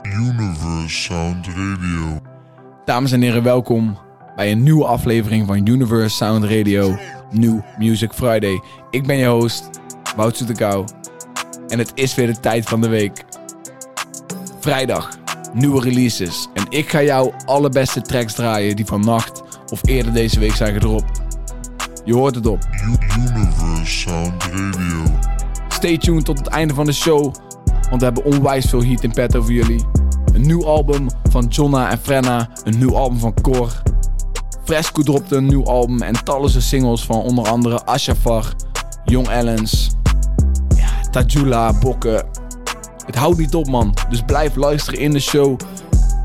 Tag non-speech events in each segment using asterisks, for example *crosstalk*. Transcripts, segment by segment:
Universe Sound Radio. Dames en heren, welkom bij een nieuwe aflevering van Universe Sound Radio New Music Friday. Ik ben je host, Wout Soetekau. En het is weer de tijd van de week. Vrijdag, nieuwe releases. En ik ga jou alle beste tracks draaien die vannacht of eerder deze week zijn gedropt. Je hoort het op. Universe Sound Radio. Stay tuned tot het einde van de show, want we hebben onwijs veel heat in petto voor jullie. Een nieuw album van Jonna en Frenna, een nieuw album van Cor. Fresco dropte een nieuw album en talloze singles van onder andere Ashafar, Young Ellens, ja, Tajula, Bokken. Het houdt niet op man, dus blijf luisteren in de show.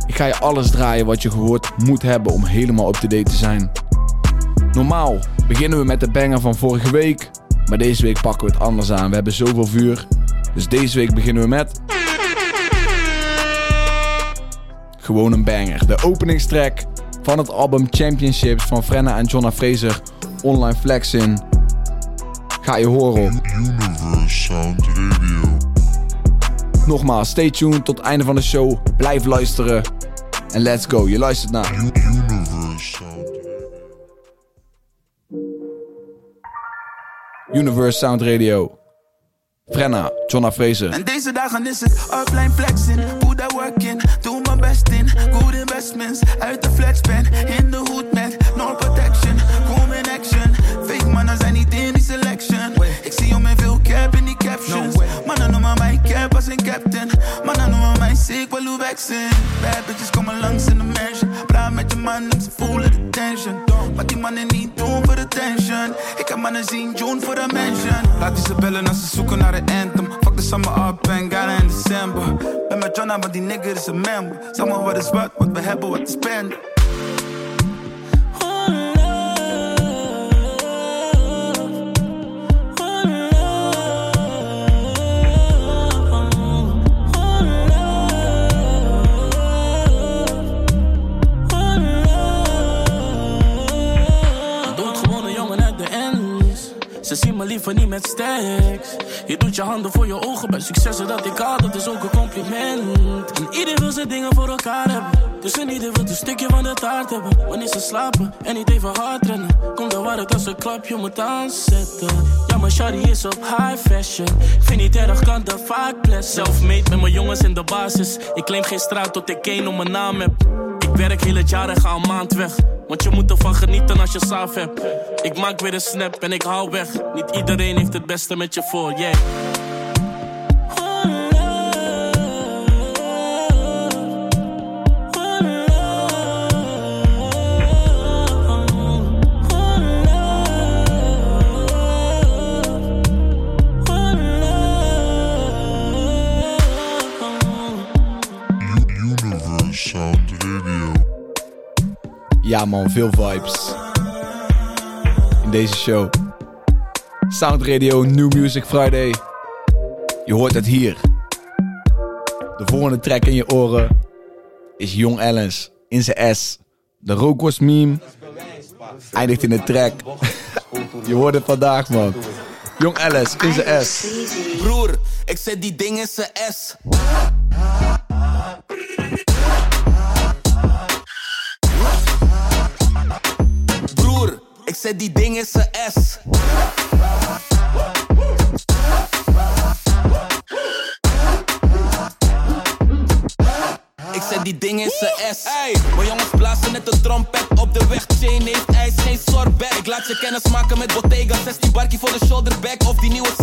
Ik ga je alles draaien wat je gehoord moet hebben om helemaal up-to-date te zijn. Normaal beginnen we met de banger van vorige week, maar deze week pakken we het anders aan. We hebben zoveel vuur, dus deze week beginnen we met... Gewoon een banger. De openingstrack van het album Championships van Frenna en Jonna Fraser. Online flexin. Ga je horen op. Universe Sound Radio. Nogmaals, stay tuned tot het einde van de show. Blijf luisteren. En let's go. Je luistert naar Universe Sound Radio. Universe Sound Radio. Frenna, Jonna Fraser. En deze dagen is het offline flexing, put that work in, doe mijn best in, good investments, uit de flexpen, in de hoed met no protection, kom in action, fake mannen zijn niet in die selection, ik zie om in veel cap in die captions, mannen noemen mij cap als een captain, mannen mij sick, wel hoe vexen, bad bitches komen langs in de mansion, praat met je man en ze voelen de tension, wat die mannen niet doen voor de tension, ik heb mannen zien June voor de mansion, laat die ze bellen als ze zoeken naar een anthem, fuck de summer up en got in december, ben met Jonna, maar die nigger is een member, zeg maar wat is wat, wat we hebben wat te spenden. Ze zien me liever niet met stacks. Je doet je handen voor je ogen bij successen dat ik haal, dat is ook een compliment. En ieder wil zijn dingen voor elkaar hebben. Dus een ieder wil een stukje van de taart hebben. Wanneer ze slapen en niet even hard rennen. Komt er waar het als een klapje moet aanzetten. Ja, maar Shari is op high fashion. Ik vind niet erg, kan de vaak bless. Self-made met mijn jongens in de basis. Ik claim geen straat tot ik één om mijn naam heb. Ik werk heel het jaar en ga een maand weg. Want je moet ervan genieten als je saaf hebt. Ik maak weer een snap en ik hou weg. Niet iedereen heeft het beste met je voor, yeah. Ja man, veel vibes. In deze show. Sound Radio New Music Friday. Je hoort het hier. De volgende track in je oren is Young Ellens in zijn S. De Rookworst meme eindigt in de track. *laughs* je hoort het vandaag man. Young Ellens in zijn S. Broer, ik zet die ding in zijn S. Zet die ding in zijn S. Ik zet die ding in zijn S. Hey, mijn jongens blazen net een trompet op de weg. Chain heeft ijs, geen sorbet. Ik laat je kennis maken met Bottega. 16 barkie voor de shoulderback of die nieuwe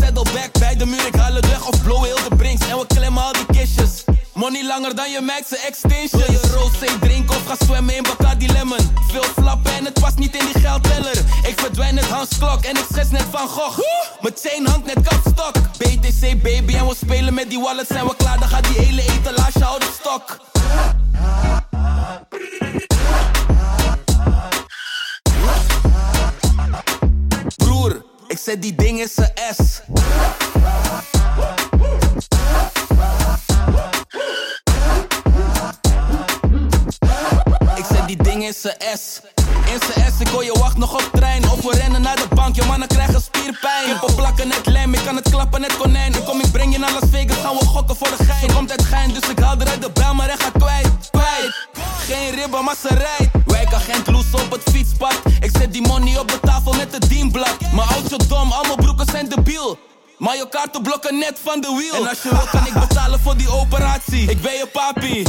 dan je max extension. Wil je rosé drinken of ga zwemmen in Bacardi Lemon? Veel flappen en het past niet in die geldteller. Ik verdwijn net Hans Klok en ik schets net Van Gogh. Mijn chain hangt net kapstok. BTC baby en we spelen met die wallets. Zijn we klaar, dan gaat die hele etalage houden stok. Broer, ik zet die ding in zijn S. S. In S, ik hoor je wacht nog op trein. Of we rennen naar de bank, je mannen krijgen spierpijn. Kippen plakken net lijm, ik kan het klappen net konijn. Ik kom, ik breng je naar Las Vegas, gaan we gokken voor de gein. Ze komt uit gein, dus ik haal eruit de bel, maar hebben, maar ze rijdt. Wijkagent loes op het fietspad. Ik zet die money op de tafel met het dienblad. Mijn auto dom, allemaal broeken zijn debiel. Maar je kaarten blokken net van de wiel. En als je wil, kan ik betalen voor die operatie. Ik ben je papi.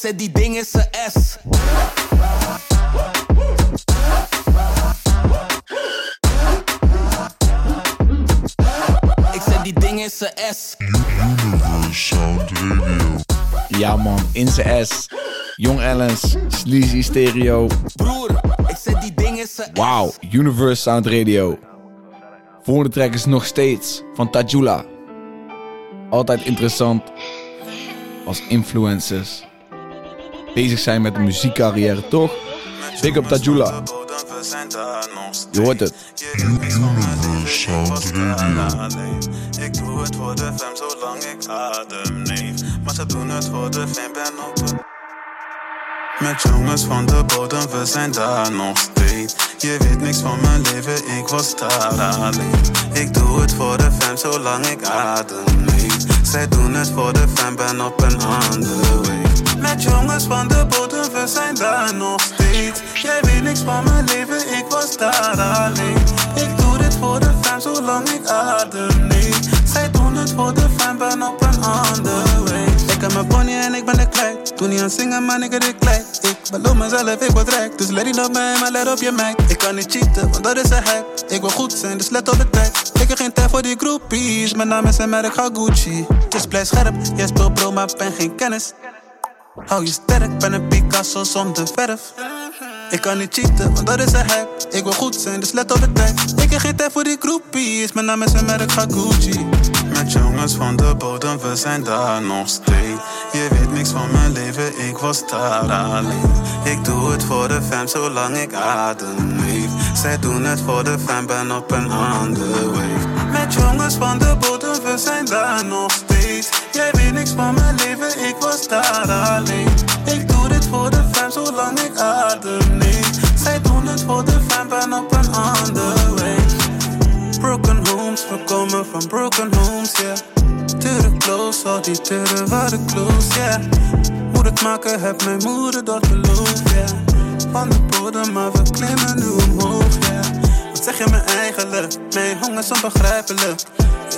Zet die ding in zijn S. Ik zet die ding in zijn S. Universe Sound Radio. Ja man, in zijn S. Jong Ellens, Sleazy Stereo. Broer, ik zet die ding in zijn S. Wauw, Universe Sound Radio. Volgende track is nog steeds van Tajula. Altijd interessant als influencers bezig zijn met een muziekcarrière, toch? Big up Tajula. Je hoort het. Ik doe het voor de fam zolang ik adem neef. Maar ze doen het voor de fam, ben op het. Met jongens van de bodem, we zijn daar nog steeds. Je weet niks van mijn leven, ik was daar alleen. Ik doe het voor de fam zolang ik adem neef. Zij doen het voor de fam, ben op een andere way. Met jongens van de bodem, we zijn daar nog steeds. Jij weet niks van mijn leven, ik was daar alleen. Ik doe dit voor de fam zolang ik adem neef. Zij doen het voor de fam, ben op een andere way. Ik heb mijn pony en ik ben de kwijt. Doe niet aan zingen, maar ik het klein. Ik beloof mezelf, ik word rijk. Dus let niet op mij, maar let op je mic. Ik kan niet cheaten, want dat is een hype. Ik wil goed zijn, dus let op de tijd. Ik heb geen tijd voor die groupies. Mijn naam is en merk, ga Gucci. Dus blijf scherp, jij speelt bro, maar ben geen kennis. Hou je sterk, ben een Picasso zonder verf. Ik kan niet cheaten, want dat is een hype. Ik wil goed zijn, dus let op de tijd. Ik heb geen tijd voor die groepies. Mijn naam is en merk, Gucci. Met jongens van de bodem, we zijn daar nog steeds. Je weet niks van mijn leven, ik was daar alleen. Ik doe het voor de fam, zolang ik adem leef. Zij doen het voor de fam, ben op een andere wave. Jongens van de bodem, we zijn daar nog steeds. Jij weet niks van mijn leven, ik was daar alleen. Ik doe dit voor de fam, zolang ik adem leef. Zij doen het voor de fam, ben op een andere wave. Broken homes, we komen van broken homes, yeah. Deuren close, al die deuren waren close, yeah. Moet het maken, heb mijn moeder dat beloofd, yeah. Van de bodem, maar we klimmen nu omhoog, yeah. Wat zeg je me eigenlijk? Mijn honger is onbegrijpelijk.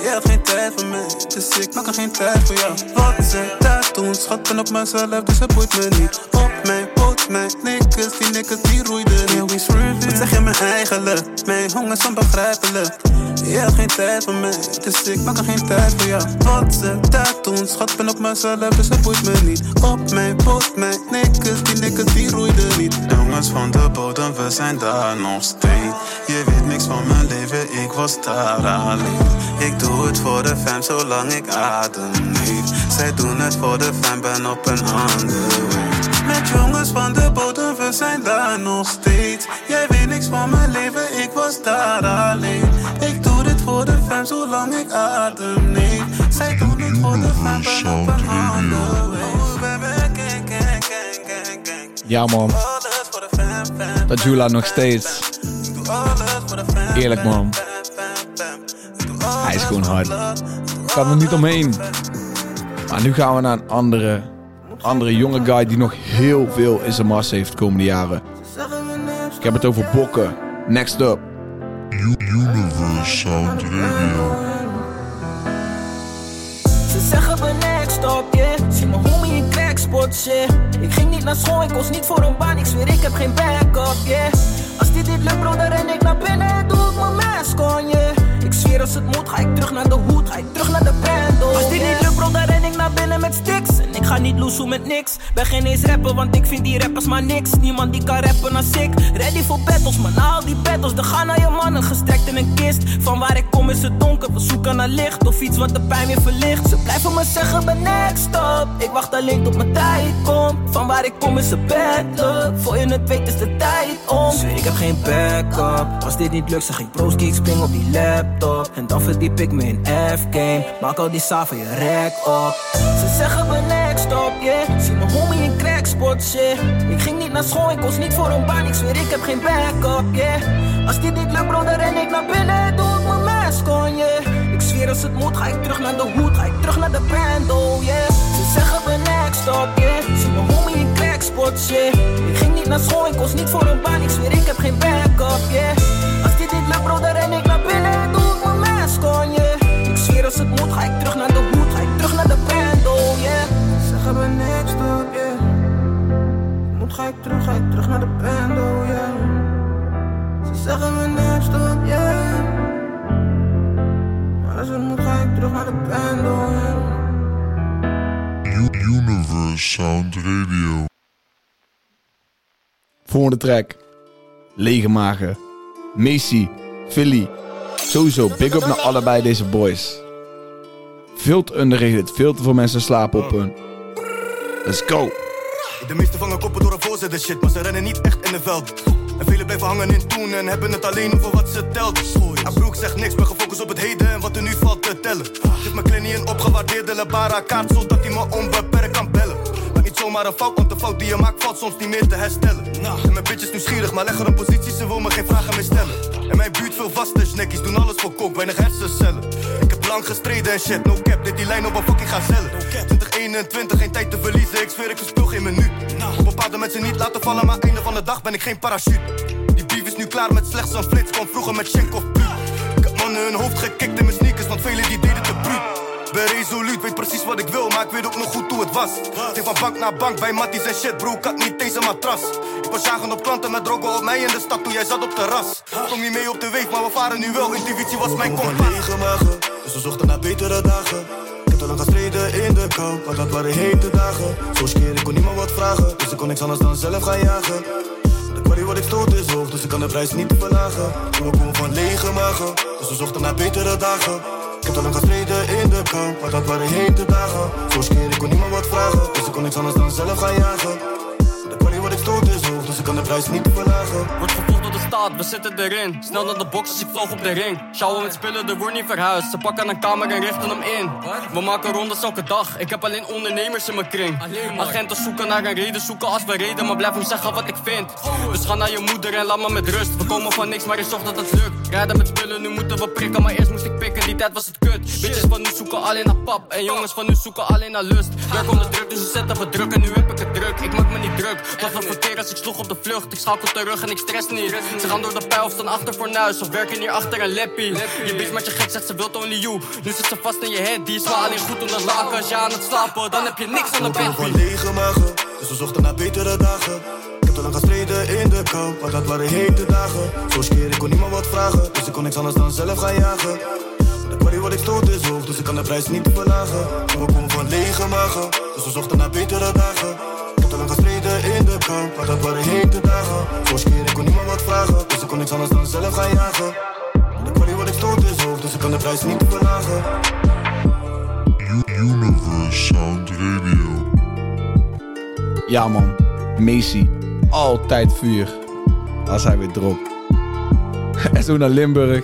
Je hebt geen tijd voor mij, dus ik maak er geen tijd voor jou. Wat ze daar doen, schatten op mezelf, dus het boeit me niet. Op mijn boot, mijn nikkers, die nikkers die roeiden niet. Wat zeg je me eigenlijk? Mijn honger is onbegrijpelijk. Je hebt geen tijd voor mij, dus ik maak er geen tijd voor jou. Wat ze daar doen, schatten op mezelf, dus het boeit me niet. Op mijn boot, mijn nikkers, die nikkers die roeiden niet. Jongens van de bodem, we zijn daar nog steeds. Je weet niks van mijn leven, ik was daar alleen. Ik doe het voor de fam, zolang ik adem leef. Zij doen het voor de fam, ben op een andere way. Met jongens van de bodem, we zijn daar nog steeds. Jij weet niks van mijn leven, ik was daar alleen. Ik zolang ik adem. Zij doen het voor de fam, ben op een andere way. Oh, baby, gang, gang, gang, gang, gang. Ja man, fam. Tajula nog steeds. Ik Eerlijk, man. Ik Hij is gewoon hard. de- Kan er niet omheen. Maar nu gaan we naar een andere, andere jonge guy die nog heel veel in zijn massa heeft de komende jaren. Ik heb het over Bokken. Next up. U- Universe Sound Radio. Ze zeggen next op, yeah. Zie mijn homie in crackspot, shit Ik ging niet naar school, ik was niet voor een baan. Ik zweer, ik heb geen backup, yeah. Als dit niet lukt, bro, dan ren ik naar binnen en doe ik mijn mask on, yeah. Ik zweer, als het moet, ga ik terug naar de hoed Ga ik terug naar de band, oh, Als dit niet lukt, bro, dan ren ik naar binnen met sticks. En ik ga niet loesoe met niks. Ben geen eens rapper, want ik vind die rappers maar niks. Niemand die kan rappen als ik. Ready voor battles, maar na al die battles Dan gaan naar je mannen, gestrekt in een kist. Van waar ik kom is het donker, we zoeken naar licht. Of iets wat de pijn weer verlicht. Ze blijven me zeggen, ben next up Ik wacht alleen tot mijn tijd komt. Van waar ik kom is het battle. Voor je het weet is de tijd om. Zweer, ik heb geen backup. Als dit niet lukt, zeg ik broski, ik spring op die laptop. En dan verdiep ik me in F-game. Maak al die saaf van je rek op Ze zeggen, ben next up, yeah Zie mijn homie in crackspot, shit Ik ging niet naar school, ik was niet voor een baan Ik zweer, ik heb geen backup, yeah Als dit niet lukt, bro, dan ren ik naar binnen Doe ik mijn mask on, yeah Ik zweer, als het moet, ga ik terug naar de hoed, ga ik terug naar de band, oh yeah. Ze zeggen we next up, yeah. Zie mijn homie in crackspot, yeah. Ik ging niet naar school, ik kost niet voor een baan, ik zweer ik heb geen backup, yeah. Als dit niet lukt, bro, dan ren ik naar binnen, doe ik mijn mask on, yeah. Ik zweer als het moet, ga ik terug naar de hoed, ik terug, ga ik terug naar de band, oh yeah. Ze zeggen we next up, yeah. Maar als het moet, ga ik terug naar de band, oh yeah. Universe Sound Radio. Volgende track. Lege magen. Macy. Philly. Sowieso, big up naar allebei deze boys. Veel te underrated. Veel te veel mensen slapen op hun. Let's go. De meeste vangen koppen door een voorzitter shit, maar ze rennen niet echt in de veld. En velen blijven hangen in toen en hebben het alleen over wat ze telt. Ja, broek zegt niks, ben gefocust op het heden en wat er nu valt te tellen. Geef mijn kleine een opgewaardeerde Lebara kaart, zodat hij me onbeperkt kan bellen. Maar zomaar een fout, want de fout die je maakt valt soms niet meer te herstellen. En mijn bitch is nieuwsgierig, maar leg er een positie, ze wil me geen vragen meer stellen. En mijn buurt veel vaste snackies, doen alles voor kok, weinig hersencellen. Ik heb lang gestreden en shit, no cap, dit die lijn op een fucking gazelle. 2021, geen tijd te verliezen, ik zweer ik verspil geen minuut. Bepaalde mensen niet laten vallen, maar einde van de dag ben ik geen parachute. Die beef is nu klaar met slechts een flits, kwam vroeger met Schenk of Puut. Ik heb mannen hun hoofd gekikt in mijn sneakers, want velen die deden. Ben resoluut, weet precies wat ik wil, maar ik weet ook nog goed hoe het was. Ging van bank naar bank bij matties en shit, bro, ik had niet deze matras. Ik was jagen op klanten met drogen op mij in de stad toen jij zat op terras. Kom niet mee op de week, maar we varen nu wel, intuïtie was mijn kompas. lege magen, dus we zochten naar betere dagen. Ik heb te lang gestreden in de kou, maar dat waren hete dagen. Zo keer, ik kon niemand wat vragen, dus ik kon niks anders dan zelf gaan jagen. De kwaliteit wat ik stoot is hoog, dus ik kan de prijs niet verlagen. We komen van lege magen, dus we zochten naar betere dagen. Ik heb te lang gestreden in de kou, maar dat waren hete dagen. Zo keer, ik kon niemand wat vragen, dus ik kon niks anders dan zelf gaan jagen. De kwaliteit wat ik stoot is hoog, dus ik kan de prijs niet verlagen. Staat, we zitten erin. Snel naar de box als ik vloog op de ring. Sjouwen met spullen, er wordt niet verhuisd. Ze pakken een kamer en richten hem in. We maken rondes elke dag. Ik heb alleen ondernemers in mijn kring. Agenten zoeken naar een reden, zoeken als we reden. Maar blijf hem zeggen wat ik vind. Dus ga naar je moeder en laat me met rust. We komen van niks, maar ik zorg dat het lukt. Rijden met spullen, nu moeten we prikken. Maar eerst moest ik pikken, die tijd was het kut. Bitches van nu zoeken alleen naar pap. En jongens van nu zoeken alleen naar lust. Werk onder druk, dus we zetten we druk. En nu heb ik het druk. Ik maak me niet druk. Dat was verkeer als ik sloeg op de vlucht. Ik schakel terug en ik stress niet. Ze gaan door de pijl of staan achter voor nuis. Of werken hier achter een leppie. Je bitch met je gek zegt ze wilt only you. Nu zit ze vast in je head. Die is wel alleen goed onder laken. Als je aan het slapen, dan heb je niks aan de komen van bed. lege magen, dus we zochten naar betere dagen. Ik heb te lang gestreden in de kou, maar dat waren hete dagen. Zo keer, ik kon niemand wat vragen, dus ik kon niks anders dan zelf gaan jagen. De kwaliteit wat ik stoot is hoog, dus ik kan de prijs niet verlagen. We komen van lege magen, dus we zochten naar betere dagen. Ik heb te lang gestreden kou, maar dat waren hete dagen. Zo keer, ik kon niemand wat vragen, dus ik kon niks anders dan zelf gaan jagen. De kwaliteit wat ik stoot is hoog, dus ik kan de prijs niet verlagen. Universe Sound Radio. Ja man, Macy. Altijd vuur. Als hij weer dropt. *laughs* en zo naar Limburg.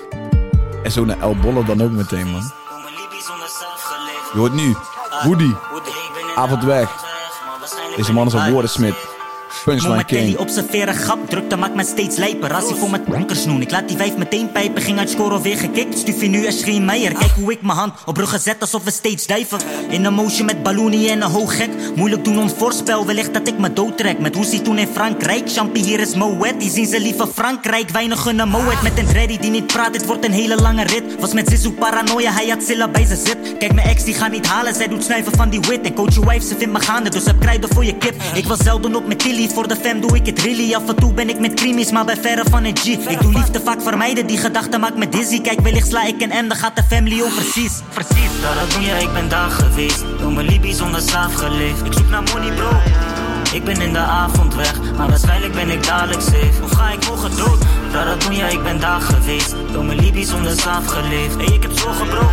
En zo naar El Bolle dan ook meteen man. Je hoort nu. Woody. Avond weg. Deze man is een woordensmid. Punchline Moment Kelly observeren, grap, drukte maakt me steeds lijper. Als hij voor met bonkers noen. Ik laat die wijf meteen pijpen, ging uit score alweer gekikt. Stuf je nu en schreeuw Meijer. Kijk hoe ik mijn hand op rug gezet alsof we steeds dijven. In een motion met balloonie en een hoog gek. Moeilijk doen ons voorspel, wellicht dat ik me doodtrek. Met Hoesie toen in Frankrijk. Champie hier is Moet, die zien ze liever Frankrijk. Weinig gunnen Moet met een dreddy die niet praat. Dit wordt een hele lange rit. Was met Zizou paranoia, hij had Zilla bij zijn zit. Kijk, mijn ex die gaat niet halen, zij doet snuiven van die wit. En coach je wife, ze vindt me gaande, dus heb kruiden voor je kip. Ik was zelden op met Tilly, voor de fam doe ik het really. Af en toe ben ik met krimis, maar bij verre van een G. Ik doe liefde vaak vermijden, die gedachte maakt me dizzy. Kijk, wellicht sla ik een M, dan gaat de family over precies. Precies, doe je, ik ben daar geweest. Door mijn Libië zonder slaaf geleefd. Ik zoek naar money, bro. Ik ben in de avond weg, maar waarschijnlijk ben ik dadelijk safe. Of ga ik morgen dood? Doen, ja, ik ben daar geweest. Door mijn Libië zonder slaaf geleefd. Hey, ik heb zorgen, bro.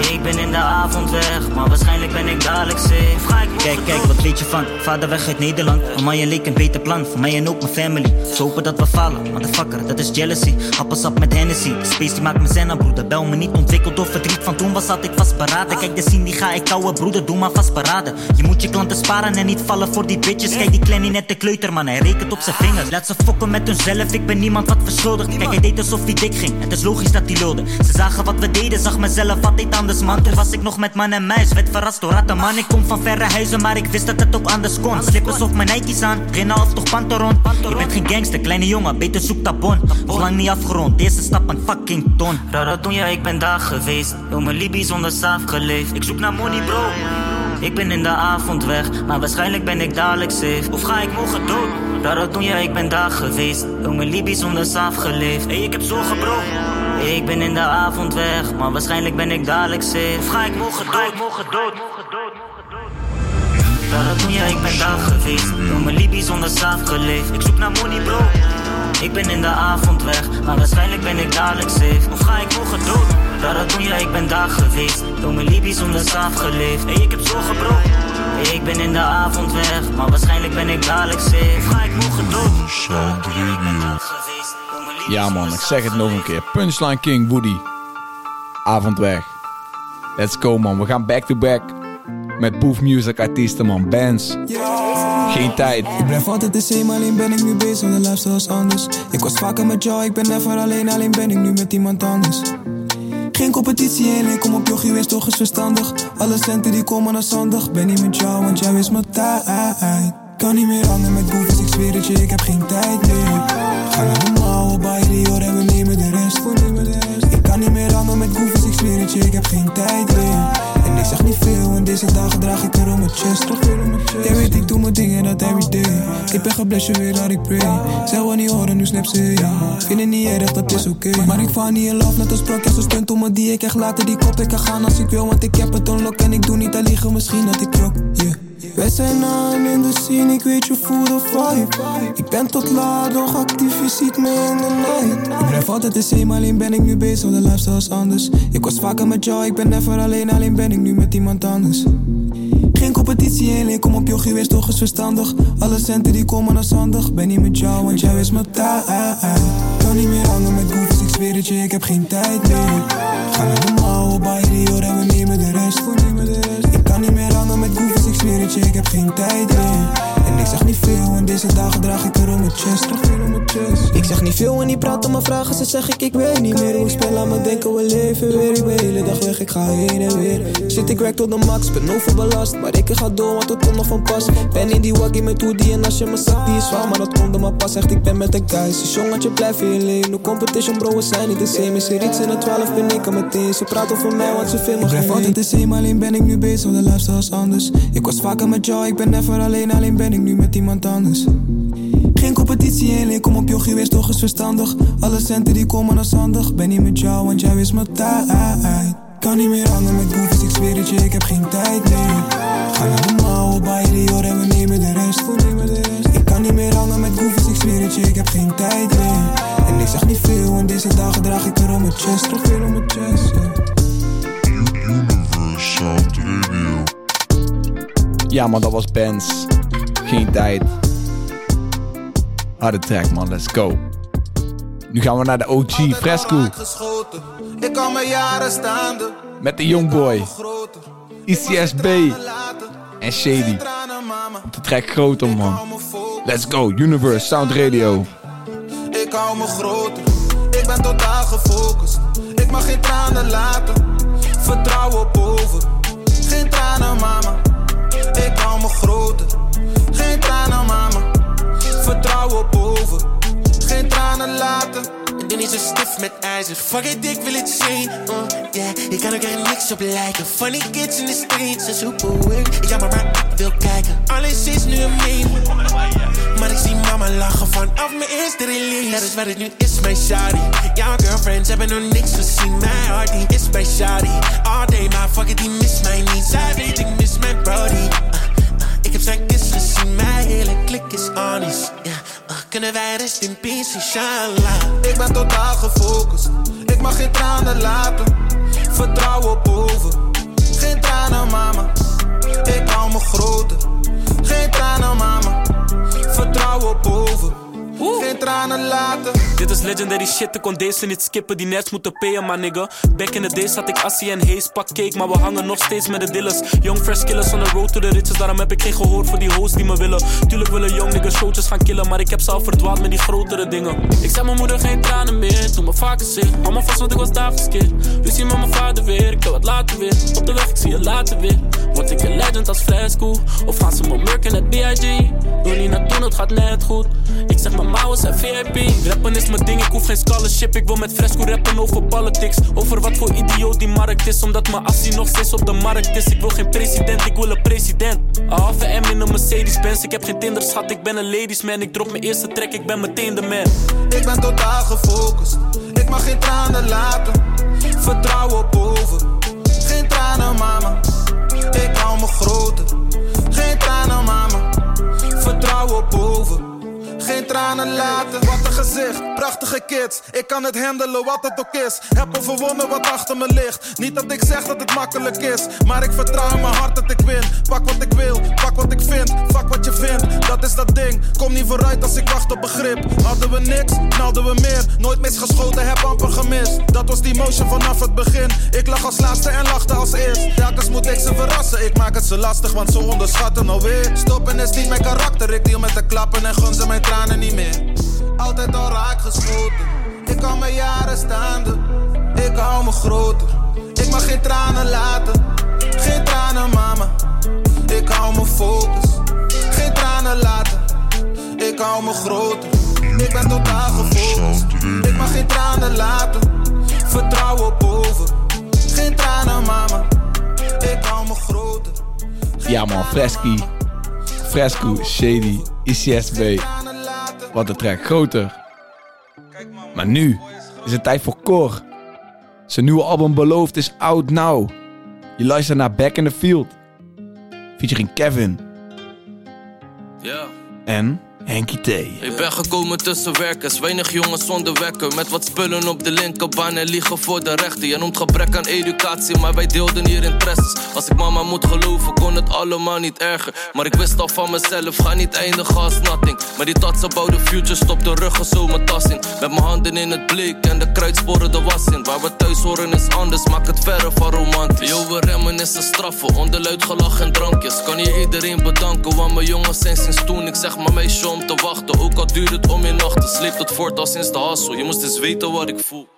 Ik ben in de avond weg, maar waarschijnlijk ben ik dadelijk safe. Of ga ik Kijk, kijk, wat weet je van? Vader weg uit Nederland. Mij leek een beter plan, voor mij en ook mijn family. Ze hopen dat we falen, motherfucker, dat is jealousy. Appelsap met Hennessy, de space die maakt me zenna, broeder. Bel me niet ontwikkeld of verdriet van toen was, had ik vastberaden. Kijk, de scene die ga ik kouwen, broeder, doe maar vastberaden. Je moet je klanten sparen en niet vallen voor die bitches. Kijk, die kleine net de kleuter, man, hij rekent op zijn vingers. Laat ze fokken met hunzelf, ik ben niemand wat verschuldigd. Kijk, hij deed alsof hij dik ging, het is logisch dat hij lulde. Ze zagen wat we deden, zag mezelf altijd aan anders man. Toen was ik nog met man en muis, werd verrast door ratten man. Ik kom van verre huizen, maar ik wist dat het ook anders kon. Slippers op mijn Nike's aan, geen of toch Panteron Je bent geen gangster, kleine jongen, beter zoek tabon. Nog lang niet afgerond, eerste stap een fucking ton. Rara toen ja, ik ben daar geweest. Heel mijn Libi zonder saaf geleefd. Ik zoek naar money bro. Ik ben in de avond weg, maar waarschijnlijk ben ik dadelijk safe. Of ga ik morgen dood? Rara toen ja, ik ben daar geweest. Mijn Libi zonder saaf geleefd. Hey, ik heb zorgen bro. Ik ben in de avond weg, maar waarschijnlijk ben ik dadelijk safe. Of ga ik morgen dood? Morgen dood. Rara toen ja, ik ben daar geweest. Heel mijn Libi zonder saaf geleefd. Ik zoek naar money bro. Ik ben in de avond weg, maar waarschijnlijk ben ik dadelijk safe. Of ga ik morgen dood? Ja, ik ben daar geweest. Door mijn Libi zonder saaf geleefd. Hey, ik heb zorgen bro. Hey, ik ben in de avond weg, maar waarschijnlijk ben ik dadelijk safe. Ga ik morgen dood? Ja man, ik zeg het nog een keer. Punchline King Woody. Avond weg. Let's go man, we gaan back to back. Met Boef Music artiesten man, bands. Geen tijd. Ik blijf altijd de same, alleen ben ik nu bezig, de lifestyle is anders. Ik was vaker met jou, ik ben never alleen, alleen ben ik nu met iemand anders. Geen competitie en ik kom op jochie, wees toch eens verstandig. Alle centen die komen naar zandig, ben niet met jou, want jij wist mijn tijd. Kan niet meer hangen met boeven, ik zweer het je, ik heb geen tijd meer. Ga naar de mouwen, die hoor en we nemen de rest. Ik kan niet meer hangen met boeven, ik zweer het je, ik heb geen tijd meer. En ik zeg niet veel, en deze dagen draag ik er om mijn chest. Jij weet, ik doe mijn dingen dat everyday. Ik ben geblest, je weet dat ik pray. Zij wil niet horen, nu snap ze ja. Vind het niet erg, dat is oké. Maar ik val niet in love, net als brokjes, zo stunt om me die ik echt laten die kop. Ik kan gaan als ik wil, want ik heb het unlock. En ik doe niet aan liegen, misschien dat ik krok, yeah. Wij zijn aan in de scene, ik weet je voel de vibe. Ik ben tot laat nog actief, je ziet me in de night. Ik blijf altijd de same, alleen ben ik nu bezig, de lifestyle is anders. Ik was vaker met jou, ik ben never alleen, alleen ben ik nu met iemand anders. Geen competitie, alleen kom op jochie, wees toch eens verstandig. Alle centen die komen naar zandig Ben niet met jou, want jij wist mijn tijd. Kan niet meer hangen met goofs, ik zweer het je, ik heb geen tijd meer. Ga naar de mouwen, bij die hoor en we goofs, ik zweer het je, En ik zeg niet veel, en deze dagen draag ik er om mijn chest. Ik zeg niet veel en die praten me vragen, ze zeg ik, ik weet niet meer. Hoe ik speel aan me denken, we leven weer. Ik ben de hele dag weg, ik ga heen en weer. Zit ik werk tot de max, ben overbelast. Maar ik ga door, want het komt nog van pas. Ben in die waggie met hoodie en als je me zag, die is zwaar Maar dat komt er maar pas, echt ik ben met de guys. Dus jongetje, blijf in je lane No competition bro, we zijn niet de same. Is er iets in de 12, ben ik er meteen. Ze praten over mij, want ze vinden me Ik blijf altijd de same, alleen ben ik nu bezig De lifestyle is anders. Ik was vaker met jou, ik ben never alleen Alleen ben ik nu met iemand anders. Geen competitie, alleen kom op jochie, wees toch eens verstandig. Alle centen die komen naar zandig Ben niet met jou, want jij wist mijn tijd. Kan niet meer hangen met goofs, ik zweer het je, ik heb geen tijd meer. Ga naar de mouwen, bij die hoor en we nemen de rest. Ik kan niet meer hangen met goofs, ik zweer het je, ik heb geen tijd meer. En ik zeg niet veel, en deze dagen draag ik er om mijn chest. Toch veel om mijn chest, Radio. Ja man, dat was bands. Geen tijd. Harde track man, let's go. Nu gaan we naar de OG Fresco. Ik kan mijn jaren staande. Met de Youngboy. ICSB. En Shady. Op de track groter man. Let's go, Universe Sound Radio. Ik hou me groter. Ik ben totaal gefocust. Ik mag geen tranen laten. Vertrouwen boven. Geen tranen, mama. Ik hou me groter. Geen tranen, mama. Vertrouwen boven. Geen tranen laten. Ik ben niet zo stief met ijzer. Fuck it, ik wil het zien. Uh, yeah. Je kan ook er niks op lijken. Funny kids in the streets, een super weird. Ik jammer, maar ik wil kijken. Alles is nu een meme. Maar ik zie mama lachen vanaf mijn eerste release. Dat is wat het nu is, mijn shawty. Jouw girlfriends hebben nog niks gezien. Mijn hart die is bij shawty. All day, maar fuck it, die mist mij niet. Zij weet, ik mis mijn brody. Ik heb zijn kiss gezien, mijn hele klik is. Yeah. Uh, kunnen wij rest in peace, inshallah. Ik ben totaal gefocust. Ik mag geen tranen laten. Vertrouwen boven. Geen tranen, mama. Ik hou me groter. Geen tranen, mama. Vertrouwen boven. Geen tranen laten. Dit is legendary shit, ik kon deze niet skippen. Die nerds moeten payen, maar nigga. Back in the days had ik Assie en Haze, pak cake. Maar we hangen nog steeds met de dillers. Young fresh killers on the road to the riches. Daarom heb ik geen gehoor voor die hoes die me willen. Tuurlijk willen young niggas showtjes gaan killen. Maar ik heb ze al verdwaald met die grotere dingen. Ik zei mijn moeder geen tranen meer, toen me vaker. Hou me vast, want ik was daar verkeerd. Ruzie met mijn vader weer, ik wil wat later weer. Op de weg, ik zie je later weer. Word ik een legend als Fresco? Of gaan ze me murken net B.I.G? Doe niet naar doen, het gaat net goed. Ik zeg mijn mouwen zijn VIP. Rappen is mijn ding, ik hoef geen scholarship. Ik wil met Fresco rappen over politics. Over wat voor idioot die markt is. Omdat mijn assie nog steeds op de markt is. Ik wil geen president, ik wil een president. Een halve M in een Mercedes Benz. Ik heb geen Tinder, schat, ik ben een ladies man. Ik drop mijn eerste track, ik ben meteen de man. Ik ben totaal gefocust, ik mag geen tranen laten. Vertrouwen boven, geen tranen mama. Ik hou me groter, geen tranen mama. Vertrouwen boven, geen tranen laten. Wat een gezicht, prachtige kids. Ik kan het handelen wat het ook is. Heb overwonnen wat achter me ligt. Niet dat ik zeg dat het makkelijk is, maar ik vertrouw in mijn hart dat ik win. Pak wat ik wil, pak wat ik vind, fuck wat je vindt. Dat is dat ding, kom niet vooruit als ik wacht op begrip. Hadden we niks, knalden we meer. Nooit misgeschoten, heb amper gemist. Dat was die motion vanaf het begin. Ik lag als laatste en lachte als eerst. Telkens moet ik ze verrassen, ik maak het ze lastig, want ze onderschatten alweer. Stoppen is niet mijn karakter, ik deal met de klappen en gun ze mijn tranen niet meer. Altijd al raak geschoten, ik kan mijn jaren staande. Ik hou me groter, ik mag geen tranen laten. Geen tranen, mama, ik hou me focus. Geen tranen laten, ik hou me groter. Ik ben totaal gefocust, ik mag geen tranen laten. Vertrouwen boven, geen tranen, mama, ik hou me groter. Ja man, Fresky. Fresco, Shady, ICSB. Wat een track groter. Maar nu is het tijd voor Cor. Zijn nieuwe album Beloofd is out now. Je luistert naar Back in the Field. Featuring Kevin Ja. en Henky T. Ik ben gekomen tussen werkers, weinig jongens zonder wekker. Met wat spullen op de linkerbaan en liegen voor de rechter. Je noemt gebrek aan educatie, maar wij deelden hier interesses. Als ik mama moet geloven, kon het allemaal niet erger. Maar ik wist al van mezelf, ga niet eindigen als nothing. Maar die tatsen bouwde future, stop de ruggen zo mijn tas in. Met mijn handen in het blik en de kruidsporen de was in. Waar we thuis horen is anders, maak het verre van romantisch. Yo, we een straffen, onderluid gelach en drankjes. Kan hier iedereen bedanken, want mijn jongens zijn sinds toen. Ik zeg maar meisje om te wachten, ook al duurt het om je nachten. Sleept het voort al sinds de hassel, je moest eens weten wat ik voel.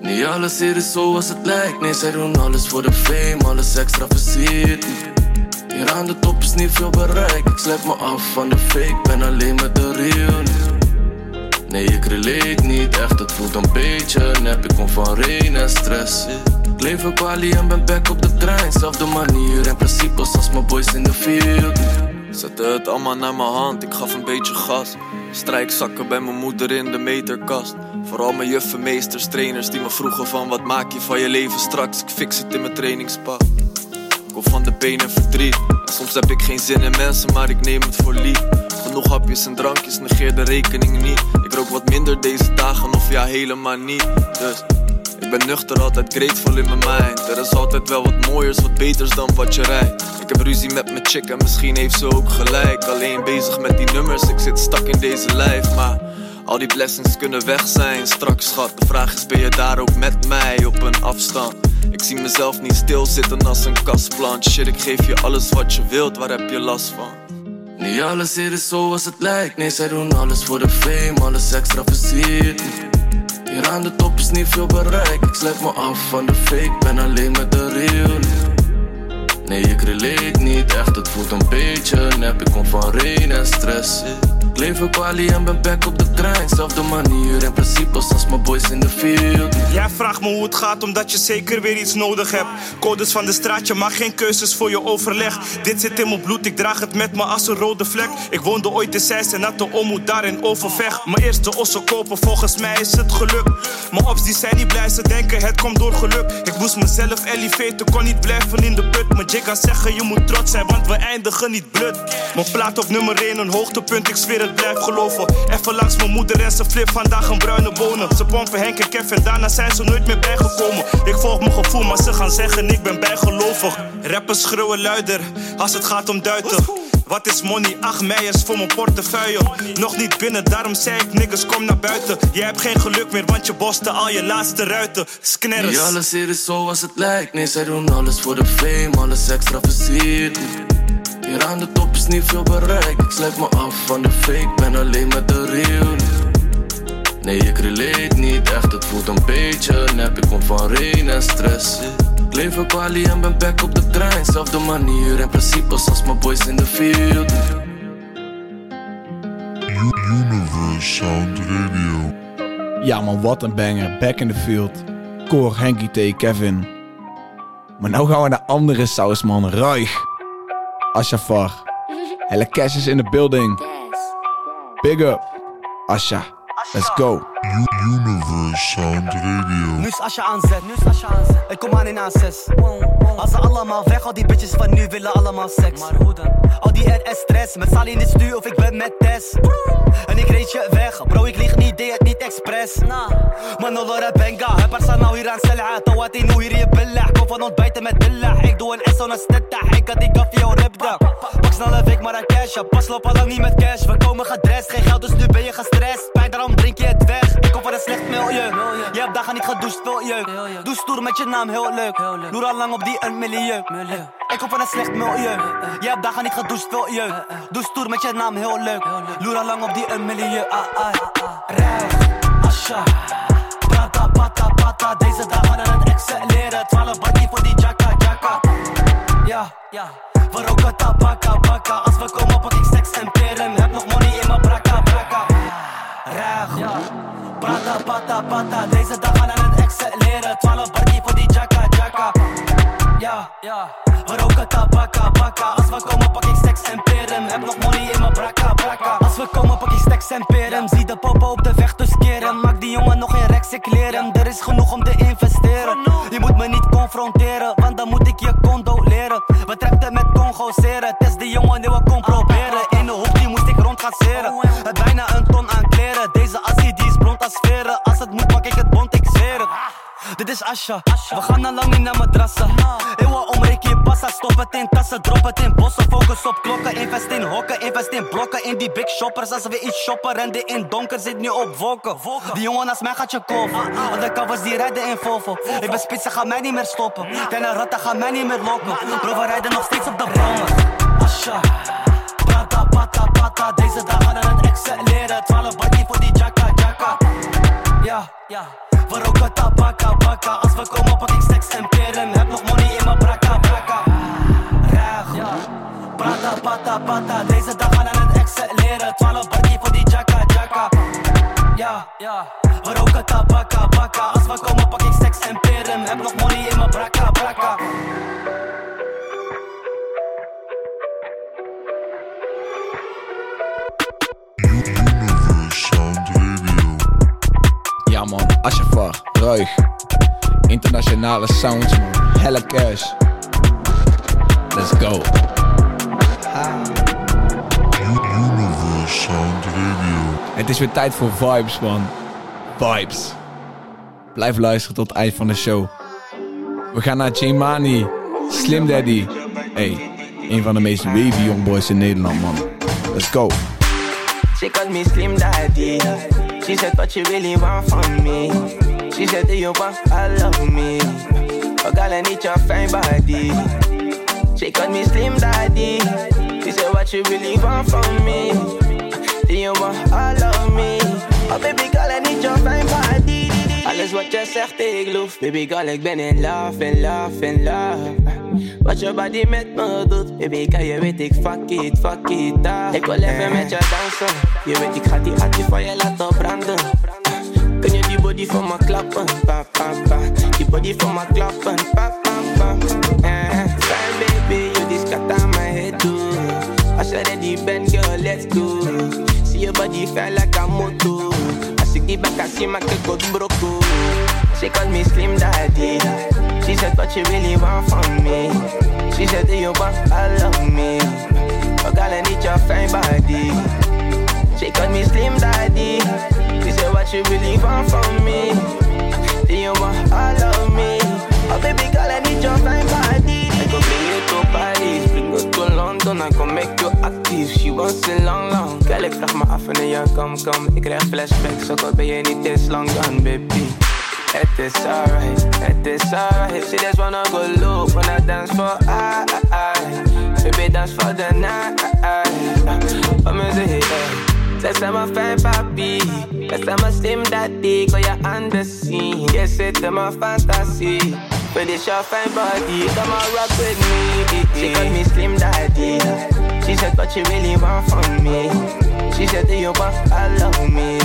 Niet alles hier is zoals het lijkt, nee zij doen alles voor de fame, alles extra versierd. Hier aan de top is niet veel bereikt, ik sluit me af van de fake, ben alleen met de real. Nee, ik relate niet echt, het voelt een beetje nep, ik kom van rain en stress. Ik leef op Bali en ben back op de trein, zelfde manier en principes als mijn boys in de field. Zette het allemaal naar mijn hand, ik gaf een beetje gas. Strijkzakken bij mijn moeder in de meterkast. Vooral mijn juffen, meesters, trainers die me vroegen van wat maak je van je leven straks. Ik fix het in mijn trainingspak. Ik kom van de pijn en verdriet. Soms heb ik geen zin in mensen, maar ik neem het voor lief. Genoeg hapjes en drankjes, negeer de rekening niet. Ik rook wat minder deze dagen, of ja, helemaal niet. Dus ik ben nuchter, altijd grateful in mijn mind. Er is altijd wel wat mooiers, wat beters dan wat je rijdt. Ik heb ruzie met mijn chick en misschien heeft ze ook gelijk. Alleen bezig met die nummers, ik zit stak in deze lijf. Maar al die blessings kunnen weg zijn straks, schat. De vraag is, ben je daar ook met mij op een afstand? Ik zie mezelf niet stilzitten als een kastplant. Shit, ik geef je alles wat je wilt, waar heb je last van? Niet alles hier is zoals het lijkt, nee zij doen alles voor de fame, alles extra versierd. Hier aan de top is niet veel bereikt, ik sluit me af van de fake, ben alleen met de real. Nee, ik relate niet echt, het voelt een beetje nep, ik kom van rain en stress. Leef op Bali en ben back op de trein, zelfde manier en principes als mijn boys in de field. Jij vraagt me hoe het gaat omdat je zeker weer iets nodig hebt. Codes van de straat, je mag geen keuzes voor je overleg. Dit zit in mijn bloed, ik draag het met me als een rode vlek. Ik woonde ooit in Zeist en had de ommoed daar in Overvecht. Mijn eerste ossen kopen, volgens mij is het geluk. Mijn ops die zijn niet blij, ze denken het komt door geluk. Ik moest mezelf elevaten, kon niet blijven in de put. Mijn jigga zeggen je moet trots zijn, want we eindigen niet blut. Mijn plaat op nummer 1, een hoogtepunt, ik zweer het blijf geloven. Even langs mijn moeder en ze flip vandaag een bruine bonen. Ze pompen Henk en Kevin, daarna zijn ze nooit meer bijgekomen. Ik volg mijn gevoel, maar ze gaan zeggen ik ben bijgelovig. Rappers schreeuwen luider als het gaat om duiten. Wat is money? Acht meijers voor mijn portefeuille. Nog niet binnen, daarom zei ik niggas kom naar buiten. Jij hebt geen geluk meer, want je boste al je laatste ruiten. Sknerres. Niet alles hier is zoals het lijkt. Nee, zij doen alles voor de fame, alles extra versierd. Hier aan de top is niet veel bereikt. Ik sluit me af van de fake, ben alleen met de real. Nee, ik relate niet echt, het voelt een beetje nep. Ik kom van rain en stress. Ik leef op Ali en ben back op de trein. Zelfde manier en principes als mijn boys in de field. Universe Sound Radio. Ja man, wat een banger. Back in the field. Cor, Henky T, Kevin. Maar nou gaan we naar andere saus man. Ruig. Ashafar. Helle Cash is in the building. Big up. Asha. Let's go. Universe Sound Radio. Nu is Asja aanzet, nu is Asja aanzet. Ik kom aan in A6. Als ze allemaal weg, al die bitches van nu willen allemaal seks. Maar hoe dan? Al die RS stress, met Sally in de stuur of ik ben met Tess. En ik reed je weg, bro ik lieg niet, deed het niet expres. Manolo Rabenga, heb er nou hier aan Selha. Tawati nu hier je billah, kom van ontbijten met billah. Ik doe een S on een stetta, ik had die koffie jouw ribda. Pak snel een week maar een cash, ja. pas loop al lang niet met cash. We komen gedrest, geen geld dus nu ben je gestrest. Pijn daarom drink je het weg, ik kom van een slecht milieu. Je hebt dagen niet gedoucht, veel jeuk. Doe stoer met je naam, heel leuk. Loer al lang op die een milieu. Ik kom van een slecht milieu. Je hebt dagen niet gedoucht, veel jeuk. Doe stoer met je naam, heel leuk. Loer al lang op die een milieu. Ah, ah, ah. Rij, Asha. Prata, pata, pata. Deze dagen aan het excelleren. 12 bakkie voor die jacka, jacka. Ja, ja. We roken tabaka, baka. Als we komen pak ik seks en Pata, pata. Deze dagen aan het excelleren. 12 bakkie voor die jacka, jacka. Ja, ja. We roken tabaka, baka. Als we komen pak ik stacks en peren. Heb nog money in mijn braka, braka. Als we komen pak ik stacks en peren. Zie de popo op de weg dus keren. Maak die jongen nog geen rekse kleren. Er is genoeg om te investeren. Je moet me niet confronteren, want dan moet ik je condoleren. We trekken met Congo seren. Test die jongen die we kon proberen. In de hoek die moest ik rond gaan seren. Asha. We gaan al lang niet naar madrassen. Eeuwen omreek je passa, stop het in tassen, drop het in bossen. Focus op klokken, invest in hokken, invest in blokken. In die big shoppers, als we iets shoppen, renden in donker, zit nu op wolken. Die jongen naast mij gaat je kopen. Al de covers die rijden in Volvo. Ik ben spitsen, ga mij niet meer stoppen. Kleine ratten gaan mij niet meer lokken. Bro, we rijden nog steeds op de brommer. Asha. Prata, pata, pata. Deze dagen aan het excelleren. 12 bakkie voor die jacka, jacka. Ja, ja. We roken tabaka, baka. Als we komen pak ik stacks en peren. Heb nog money in mijn braka, braka. Reg, ja. Prata, pata, pata. Deze dag gaan aan het excelleren. 12 bakkie voor die jacka, jacka. Ja, ja. We roken tabaka, baka. Als we komen Ashafar, Ruig. Internationale sounds. Helle cash. Let's go. Sound Radio. Het is weer tijd voor vibes man. Vibes. Blijf luisteren tot het eind van de show. We gaan naar J-Mani, Slim Daddy. Hey, een van de meest wavy young boys in Nederland man. Let's go. She called me Slim Daddy. She said, what you really want from me? She said, do you want all of me? Oh, girl, I need your fine body. She called me Slim Daddy. She said, what you really want from me? Do you want all of me? Oh, baby girl, I need your fine body. Alles wat je zegt, ik geloof. Baby girl, ik ben in love, in love, in love. Wat je body met me doet Baby, kan je weet ik fuck it, fuck it ah. Ik wil even met je dansen Je weet ik ga die attie van je laten branden Kun je die body van me klappen pa, pa, pa. Die body van me klappen pa, pa, pa. Eh, Fine baby, you die skat aan mijn head toe Als je ready bent, girl, let's go. Zie je body fijn like een motor Als ik die back zie, maak ik goed broko She called me Slim Daddy She said, what you really want from me? She said, do you want all of me? Oh, girl, I need your fine body. She called me Slim Daddy. She said, what you really want from me? Do you want all of me? Oh, baby girl, I need your fine body. I go bring you to Paris, bring you to London, I go make you act was zo lang, lang. Girl, ik vraag me af wanneer je kom, kom. Ik krijg flashbacks, ook al ben je niet eens lang dan, baby. Het is alright, het is alright. She just wanna go loop when I dance for I, I. Baby, dance for the night. Wat me zeggen, Zij zijn mijn fijn papi. Zij zijn uh, mijn slim daddy. Kan je anders zien. Je zit in mijn fantasie. But it's your fine body. Come on, rock with me. She called me slim daddy. She said what you really want from me. She said do you want all of me.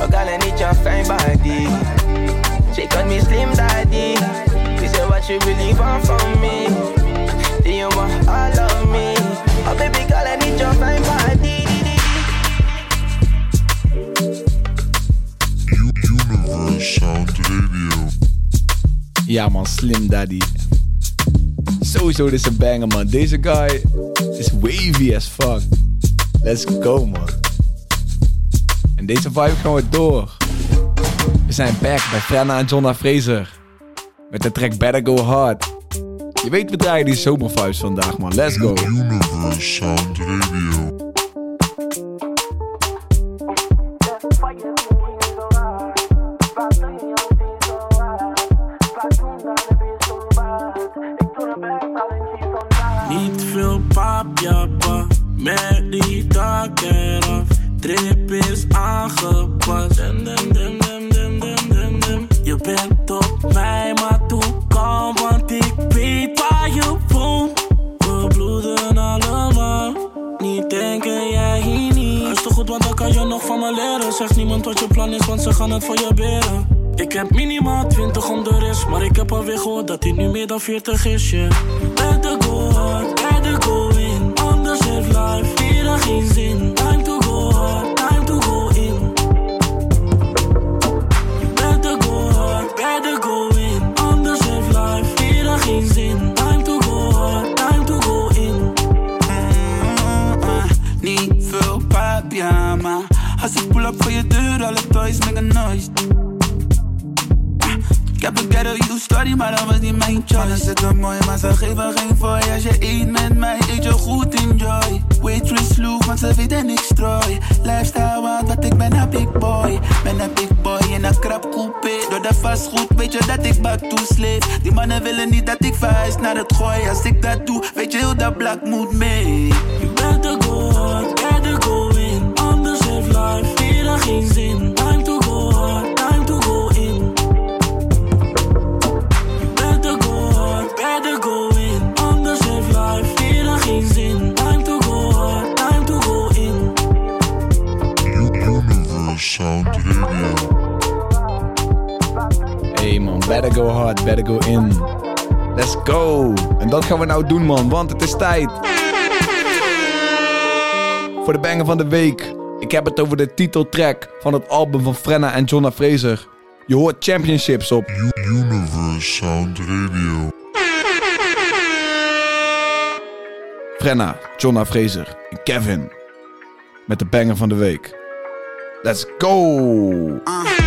Oh girl, I need your fine body. She called me slim daddy. She said what you really want from me. Do you want all of me? Oh baby girl, I need your fine body. Universe Sound Radio. Ja man, Slim Daddy. Sowieso, dit is een banger man. Deze guy is wavy as fuck. Let's go man. En deze vibe gaan we door. We zijn back bij Frenna en Jonna Fraser. Met de track Better Go Hard. Je weet, we draaien die zomervibes vandaag man. Let's go. Niet veel papjappa, met die dak eraf. Drip is aangepast. Bent op mij, maar toe kan, want ik weet waar je woont. We bloeden allemaal. Niet denken jij hier niet. Luister goed, want dan kan je nog van me leren. Zeg niemand wat je plan is, want ze gaan het voor je beren. Ik heb minimaal 20 om de maar ik heb alweer gehoord dat hij nu meer dan 40 is, yeah. Better go hard, better go in. Anders heeft life weer geen zin. Ghetto you story, maar dat was niet mijn choice. Alles zit mooi, maar ze geven geen fooi. Als je eet met mij, eet je goed, enjoy. Waitress sloeg, want ze weet en ik strooi. Lifestyle, want wat ik ben een big boy. Ben een big boy in een krap coupé. Door de vastgoed weet je dat ik back to slave. Die mannen willen niet dat ik verhuis naar het gooi. Als ik dat doe, weet je heel dat blak moet mee. Better go in. Let's go. En dat gaan we nou doen man, want het is tijd. Voor de banger van de week. Ik heb het over de titeltrack van het album van Frenna en Jonna Fraser. Je hoort championships op. Universe Sound Radio. Frenna, Jonna Fraser en Kevin. Met de banger van de week. Let's go.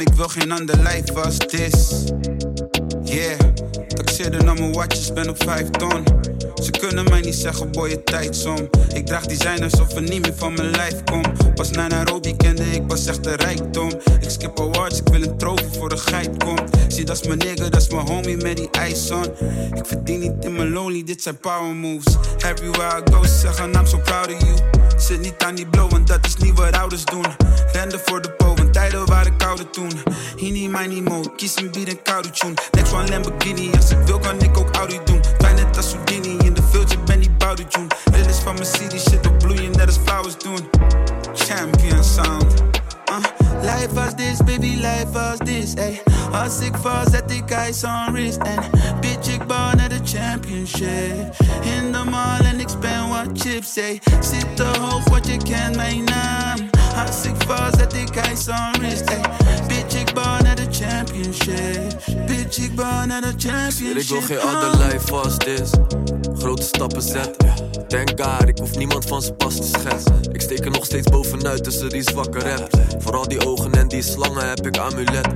Ik wil geen ander lijf als this. Yeah, taxeerde naar mijn watjes, ben op 5 ton. Ze kunnen mij niet zeggen, boy, je tijdsom. Ik draag designers of er niet meer van mijn lijf kom. Pas naar Nairobi kende ik pas echt de rijkdom. Ik skip awards, ik wil een trofee voor de geit komt. Zie, dat mijn nigga, dat is mijn homie met die ijs on. Ik verdien niet in mijn lonely, dit zijn power moves. Everywhere I go, ze zeggen I'm so proud of you. Zit niet aan die blow, want dat is niet wat ouders doen. Rende voor de po, want tijden waren kouder toen. Hini, mijn mo, kies een bier en koude tune. Next one Lamborghini, als ik wil kan ik ook Audi doen. Fijn net als Houdini, in de field, ben die bouwde. Dit is van mijn city, shit op bloeien, net als flowers doen. Champion sound. Uh, life as this, baby, life as this, ey. Als ik val, zet ik ijs on wrist, en bitch, ik bouw de championship. In de mall en ik spend wat chips, ey. Zit te hoog, wat je kent mijn naam. Als ik val, zet ik ijs on wrist, ey. Championship. Bitch, ik ben naar de championship. Ik wil geen ander lijf als dit. Grote stappen zetten. Denk God, ik hoef niemand van zijn pas te schetsen. Ik steek er nog steeds bovenuit tussen die zwakke raps. Vooral die ogen en die slangen heb ik amulet.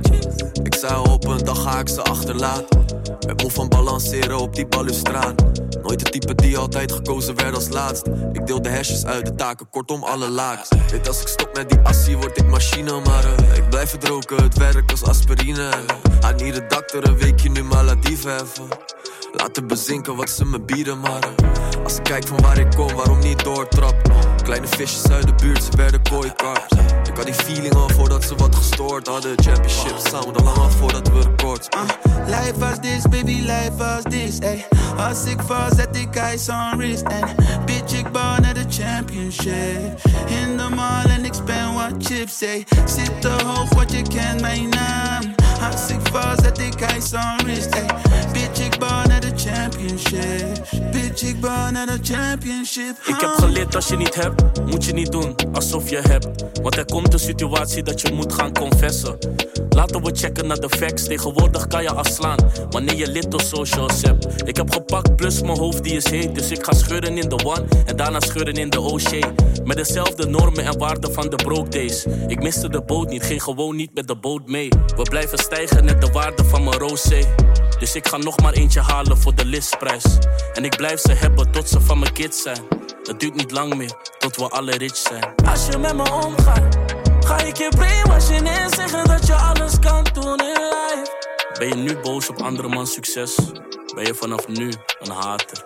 Ik zei op een dag ga ik ze achterlaten. Ben moe van balanceren op die balustrade. Nooit de type die altijd gekozen werd als laatst. Ik deel de hashjes uit de taken, kortom alle laaks. Weet als ik stop met die assie, word ik machine. Maar eh, ik blijf het roken, het werkt als aspirine. Ga niet de dokter een weekje nu maladief heffen. Laten bezinken wat ze me bieden, maar eh, als ik kijk van waar ik kom, waarom niet doortrappen? Kleine visjes uit de buurt, ze werden kooikarps. Ik had die feeling al voordat ze wat gestoord hadden. Championship sound al lang al voordat we records. Life as this, baby, life as this, ey. Als ik val, zet ik ijs on wrist, en bitch, ik bouw naar de championship. In de mall en ik spend wat chips, ey. Zit te hoog, wat je kent mijn naam. Als ik val, zet ik ijs on wrist, ey. Championship. Bitch, ik bouw naar de championship. Ik heb geleerd als je niet hebt, moet je niet doen alsof je hebt. Want er komt een situatie dat je moet gaan confessen. Laten we checken naar de facts. Tegenwoordig kan je afslaan wanneer je little socials hebt. Ik heb gepakt plus mijn hoofd die is heet. Dus ik ga scheuren in de one en daarna scheuren in de ocean. Met dezelfde normen en waarden van de broke days. Ik miste de boot niet, ging gewoon niet met de boot mee. We blijven stijgen net de waarde van mijn rosé. Dus ik ga nog maar eentje halen voor de listprijs. En ik blijf ze hebben tot ze van mijn kids zijn. Het duurt niet lang meer tot we alle rich zijn. Als je met me omgaat, ga ik je brainwashen en zeggen dat je alles kan doen in life. Ben je nu boos op andermans succes? Ben je vanaf nu een hater?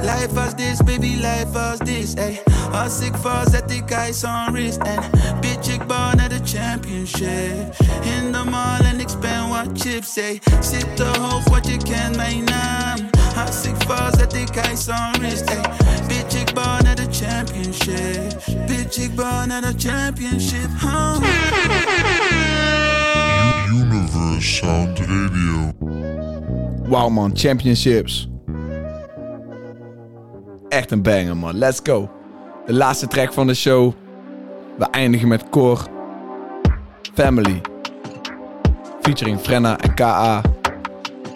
Life as this, baby, life as this, ey. Als ik val, zet ik ijs on wrist, en bitch, ik bouw naar de championship. In de mall chips, ey. Zit te hoog, wat je kent mijn naam. Als ik val, zet ik ijs on wrist, ey. Bitch, ik bouw naar de championship. Bitch, ik bouw naar de championship, huh? Universe Sound Radio. Wauw man, championships. Echt een banger man, let's go. De laatste track van de show. We eindigen met Core. Family. Featuring Frenna en K.A.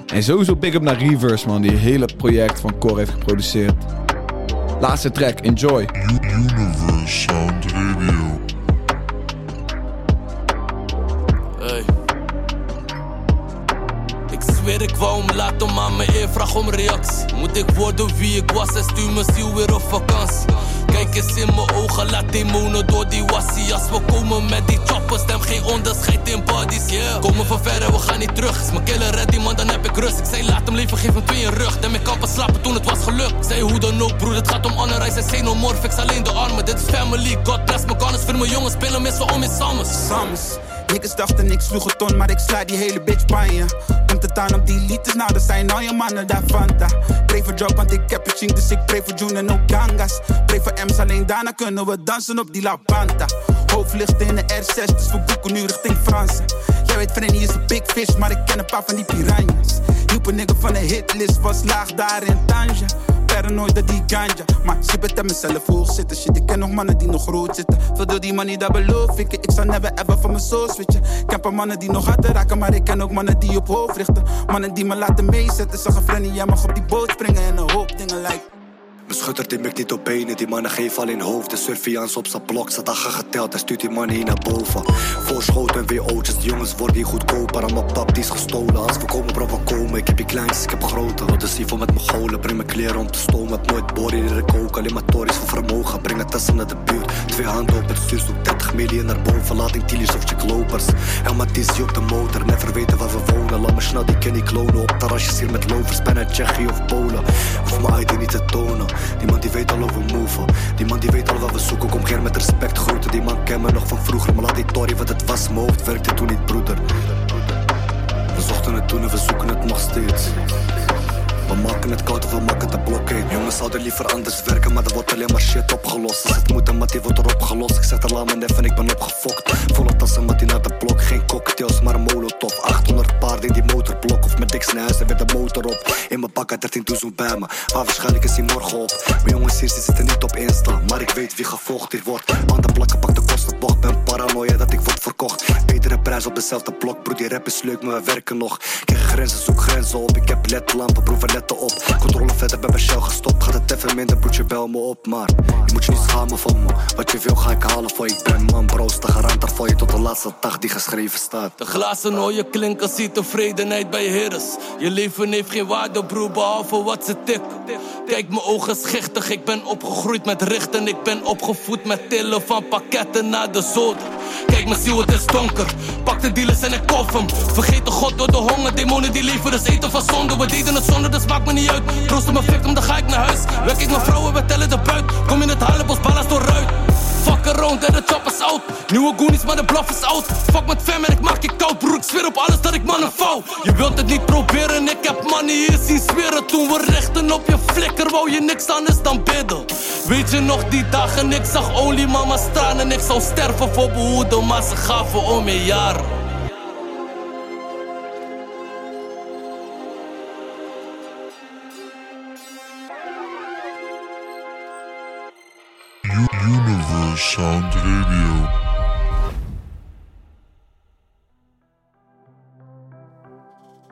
En sowieso big up naar Reverse man, die hele project van Core heeft geproduceerd. Laatste track, enjoy. Universe Sound Radio. Hey. Ik zweer ik wou hem laten, maar mijn eer vraag om reactie. Moet ik worden wie ik was en stuur mijn ziel weer op vakantie. Kijk eens in mijn ogen, laat demonen door die wassie. Als we komen met die choppers, stem geen onderscheid in bodies. Yeah. Komen van verre, we gaan niet terug. Is mijn killer ready, man, dan heb ik rust. Ik zei laat hem leven, geef hem twee in rug. En ik kan pas slapen toen het was gelukt. Zei hoe dan ook, broer, het gaat om honor. Hij zei xenomorph, fix alleen de armen. Dit is family, God bless me, kan voor mijn jongens. Spelen z'n om in Samus. Sams. Niggas dachten ik sloeg het ton, maar ik sla die hele bitch pijn. Op die liters, nou dat zijn al je mannen daar Fanta. Pray voor job, want ik heb het ching, dus ik pray voor June en ook gangas. Pray voor M's, alleen daarna kunnen we dansen op die La Panta. Hoofdlicht in de R6, dus we boeken nu richting Fransen. Jij weet, Frenny is een big fish, maar ik ken een paar van die piranhas. Hielp een nigga van de hitlist, was laag daar in Tanja. Paranoid dat die ganja, maar zit het aan mezelf hoog zitten. Shit, ik ken nog mannen die nog groot zitten. Veel door die money, dat beloof ik. Ik zal never ever van mijn soul switchen. Ik mannen die nog harder raken, maar ik ken ook mannen die op hoofd richten. Mannen die me laten meezetten. Zag een Frenny, jij mag op die boot springen en een hoop dingen lijken. Mijn schutter die mikt niet op benen, die mannen geven alleen hoofd. De surveillance op zijn blok, zat dagen geteld, hij stuurt die mannen hier naar boven. Voorschoten en weer ootjes, de jongens worden hier goedkoper. Aan mijn pap die is gestolen, als we komen bro we komen. Ik heb die kleintjes, ik heb grote. Wat is hier voor met mijn golen, breng mijn kleren om te stomen. Heb nooit body in de kook, alleen maar tories voor vermogen. Breng het testen naar de buurt, twee handen op het stuur, zoek 30 miljoen naar boven. Lating tielies of chicklopers. Helemaal Tizzy op de motor, never weten waar we wonen. Laat me snel die kenny klonen op terrasjes hier met lovers. Bijna Tsjechië of Polen, hoef mijn ID niet te tonen. Die man die weet al over move. Die man die weet al wat we zoeken, kom geen met respect groeten. Die man ken me nog van vroeger, maar laat die tory, want het was mijn hoofd, werkte toen niet broeder. We zochten het toen en we zoeken het nog steeds. Maken het koud of we maken het blokkade. Jongens zouden liever anders werken, maar er wordt alleen maar shit opgelost. Als het moet, dan die wordt er opgelost. Ik zeg er laat me even, ik ben opgefokt. Volle tassen met die naar de blok, geen cocktails, maar een molotov. 800 paarden in die motorblok of met dik snijs en weer de motor op. In mijn pak 13 doezoen bij me, maar waarschijnlijk is hij morgen op. Mijn jongens hier ze zitten niet op Insta, maar ik weet wie gevolgd hier wordt. Aan de plakken pak de kostenbocht, ben paranoia dat ik word verkocht. Betere prijs op dezelfde blok. Broer, die rap is leuk, maar we werken nog. Krijg grenzen, zoek grenzen op. Ik heb ledlampen, we letten op. Controle verder bij mijn shell gestopt. Gaat het even minder, broertje, bel me op. Maar je moet je niet schamen van me. Wat je wil, ga ik halen voor je. Ben man, bro, sta garant voor je tot de laatste dag die geschreven staat. De glazen hoor je klinken, zie tevredenheid bij heerders. Je leven heeft geen waarde, broer, behalve wat ze tikken. Kijk, mijn ogen schichtig, ik ben opgegroeid met richten. Ik ben opgevoed met tillen van pakketten naar de zoden. Kijk, mijn ziel, het is donker. Pak de dealers en ik kof hem. Vergeet de god door de honger, demonen die leven, dus eten van zonde. We deden het zonder, dus maakt me niet uit. Troost mijn victim, dan ga ik naar huis. Wek ik mijn vrouwen, we tellen de buit. Kom in het Halenbos, ballas door ruit. Fuck around en de chop is. Nieuwe goonies, maar de bluff is out. Fuck met fam en ik maak je koud, broer. Ik zweer op alles dat ik mannen vouw. Je wilt het niet proberen, ik heb money hier zien zweren. Toen we rechten op je flikker, wou je niks anders dan bidden. Weet je nog die dagen, ik zag olie mama staan en ik zou sterven voor behoeden, maar ze gaven om je jaren.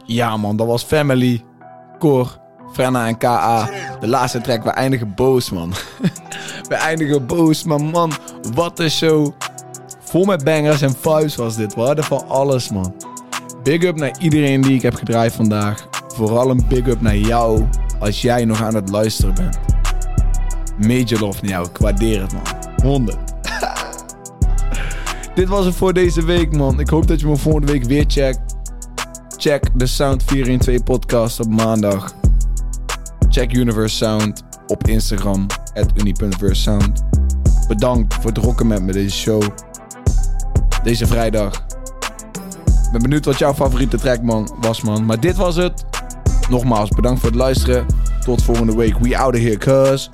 Ja man, dat was Family, Cor, Frenna en K.A. De laatste track, we eindigen boos man. *laughs* we eindigen boos, maar man, wat een show. Vol met bangers en vibes was dit. We van alles man. Big up naar iedereen die ik heb gedraaid vandaag. Vooral een big up naar jou als jij nog aan het luisteren bent. Major love naar jou, ik waardeer het man. 100. *laughs* Dit was het voor deze week man. Ik hoop dat je me volgende week weer checkt. Check de Sound 412 podcast op maandag. Check Universe Sound op Instagram, at uni.versesound. Bedankt voor het rocken met me deze show. Deze vrijdag. Ik ben benieuwd wat jouw favoriete track man, was man. Maar dit was het. Nogmaals, bedankt voor het luisteren. Tot volgende week. We out of here, cuz.